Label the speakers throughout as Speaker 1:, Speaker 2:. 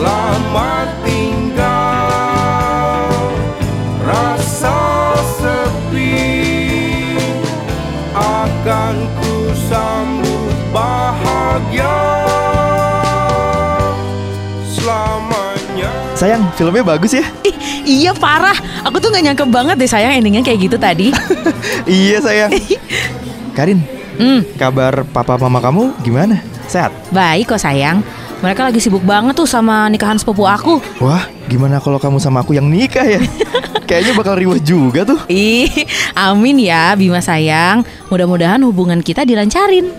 Speaker 1: Selamat tinggal Rasa sepi Akan ku sambut bahagia Selamanya
Speaker 2: Sayang, filmnya bagus ya?
Speaker 3: Ih, iya parah. Aku tuh gak nyangka banget deh sayang endingnya kayak gitu tadi.
Speaker 2: iya sayang. Karin,
Speaker 3: Hmm,
Speaker 2: kabar papa mama kamu gimana? Sehat?
Speaker 3: baik kok sayang. Mereka lagi sibuk banget tuh sama nikahan sepupu aku.
Speaker 2: Wah, gimana kalau kamu sama aku yang nikah ya? Kayaknya bakal riwah juga tuh.
Speaker 3: Ih, amin ya Bima sayang. Mudah-mudahan hubungan kita dilancarin.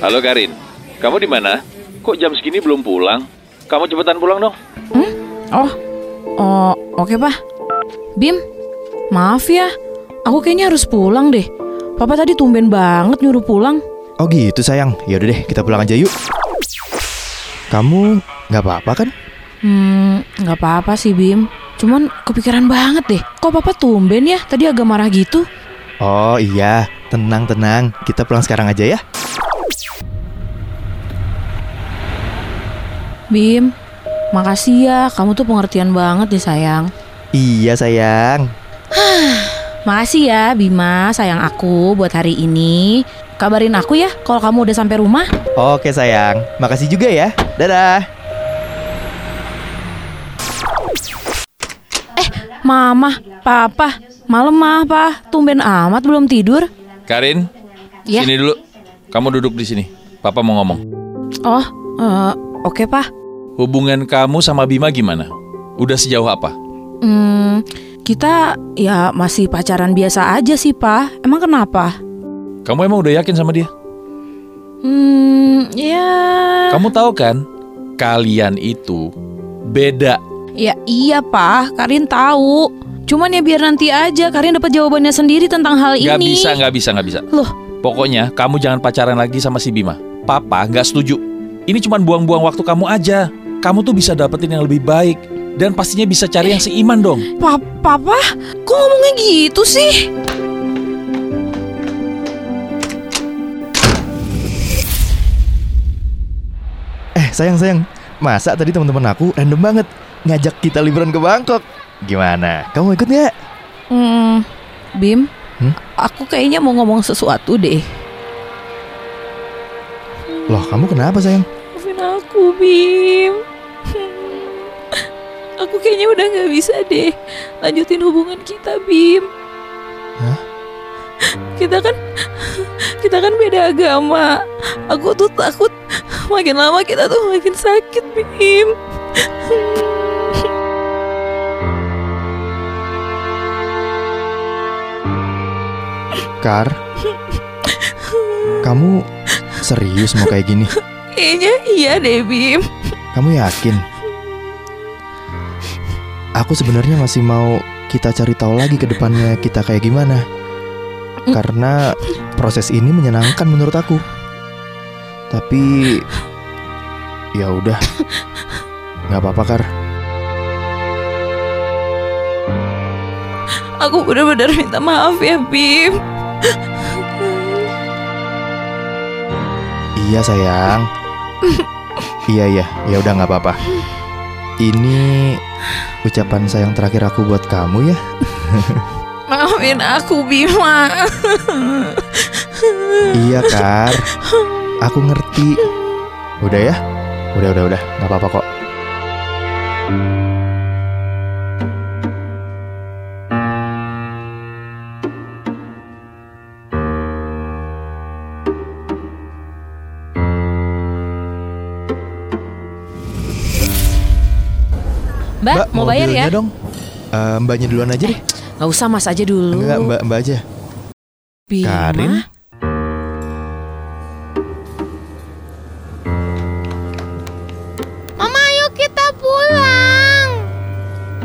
Speaker 4: Halo Karin, kamu di mana? Kok jam segini belum pulang? Kamu cepetan pulang dong.
Speaker 3: Oh, oh, oke pak. Bim, maaf ya. Aku kayaknya harus pulang deh. Papa tadi tumben banget nyuruh pulang.
Speaker 2: Oh gitu sayang. Ya udah deh, kita pulang aja yuk. Kamu nggak apa-apa kan?
Speaker 3: Hmm, nggak apa-apa sih Bim. Cuman kepikiran banget deh. Kok papa tumben ya? Tadi agak marah gitu.
Speaker 2: Oh iya, tenang tenang. Kita pulang sekarang aja ya.
Speaker 3: Bim, makasih ya. Kamu tuh pengertian banget deh sayang.
Speaker 2: Iya sayang.
Speaker 3: Makasih ya Bima, sayang aku buat hari ini. Kabarin aku ya kalau kamu udah sampai rumah.
Speaker 2: Oke sayang. Makasih juga ya. Dadah.
Speaker 3: Mama, Papa, malam mah, Pak. Tumben amat belum tidur.
Speaker 4: Karin,
Speaker 3: Ya.
Speaker 4: sini dulu. Kamu duduk di sini. Papa mau ngomong.
Speaker 3: Oh, eh, oke Pak.
Speaker 4: Hubungan kamu sama Bima gimana? Udah sejauh apa?
Speaker 3: Hmm, kita ya masih pacaran biasa aja sih, Pak. Emang kenapa?
Speaker 4: Kamu emang udah yakin sama dia?
Speaker 3: Hmm, ya.
Speaker 4: Kamu tahu kan, kalian itu beda.
Speaker 3: Ya iya, Pak. Karin tahu. Cuman ya biar nanti aja Karin dapat jawabannya sendiri tentang hal
Speaker 4: Gak
Speaker 3: ini.
Speaker 4: bisa, gak bisa, gak bisa.
Speaker 3: Loh,
Speaker 4: Pokoknya kamu jangan pacaran lagi sama si Bima. Papa nggak setuju. Ini cuma buang-buang waktu kamu aja. Kamu tuh bisa dapetin yang lebih baik. Dan pastinya bisa cari yang seiman dong.
Speaker 3: Pa Papa, kok ngomongnya gitu sih?
Speaker 2: Eh sayang sayang. Masa tadi teman-teman aku random banget ngajak kita liburan ke Bangkok. Gimana? Kamu ikut nggak?
Speaker 3: Hmm, Bim,
Speaker 2: Hmm?
Speaker 3: aku kayaknya mau ngomong sesuatu deh.
Speaker 2: Loh kamu kenapa sayang?
Speaker 3: Maafin aku, Bim. Aku kayaknya udah nggak bisa deh lanjutin hubungan kita, Bim.
Speaker 2: Hah?
Speaker 3: Kita kan kita kan beda agama. Aku tuh takut makin lama kita tuh makin sakit, Bim.
Speaker 2: Kar, kamu serius mau kayak gini?
Speaker 3: Kayaknya iya deh, Bim.
Speaker 2: Kamu yakin? Aku sebenarnya masih mau kita cari tahu lagi ke depannya kita kayak gimana. Karena proses ini menyenangkan menurut aku. Tapi ya udah. nggak apa-apa, Kar.
Speaker 3: Aku benar-benar minta maaf ya, Bim.
Speaker 2: Iya, sayang. iya, iya. Ya udah nggak apa-apa. Ini ucapan sayang terakhir aku buat kamu ya.
Speaker 3: Maafin aku, Bima.
Speaker 2: Iya, Kar. Aku ngerti. Udah ya? Udah, udah, udah. Gak apa-apa kok.
Speaker 3: Mbak, mau bayar ya?
Speaker 2: dong. Eh, mbaknya duluan aja deh.
Speaker 3: Gak usah, Mas aja dulu.
Speaker 2: Enggak, mbak, mbak aja.
Speaker 3: Bima?
Speaker 2: Karin?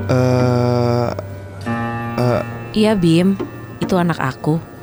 Speaker 2: Eh, eh,
Speaker 3: Iya, Bim. Itu anak aku.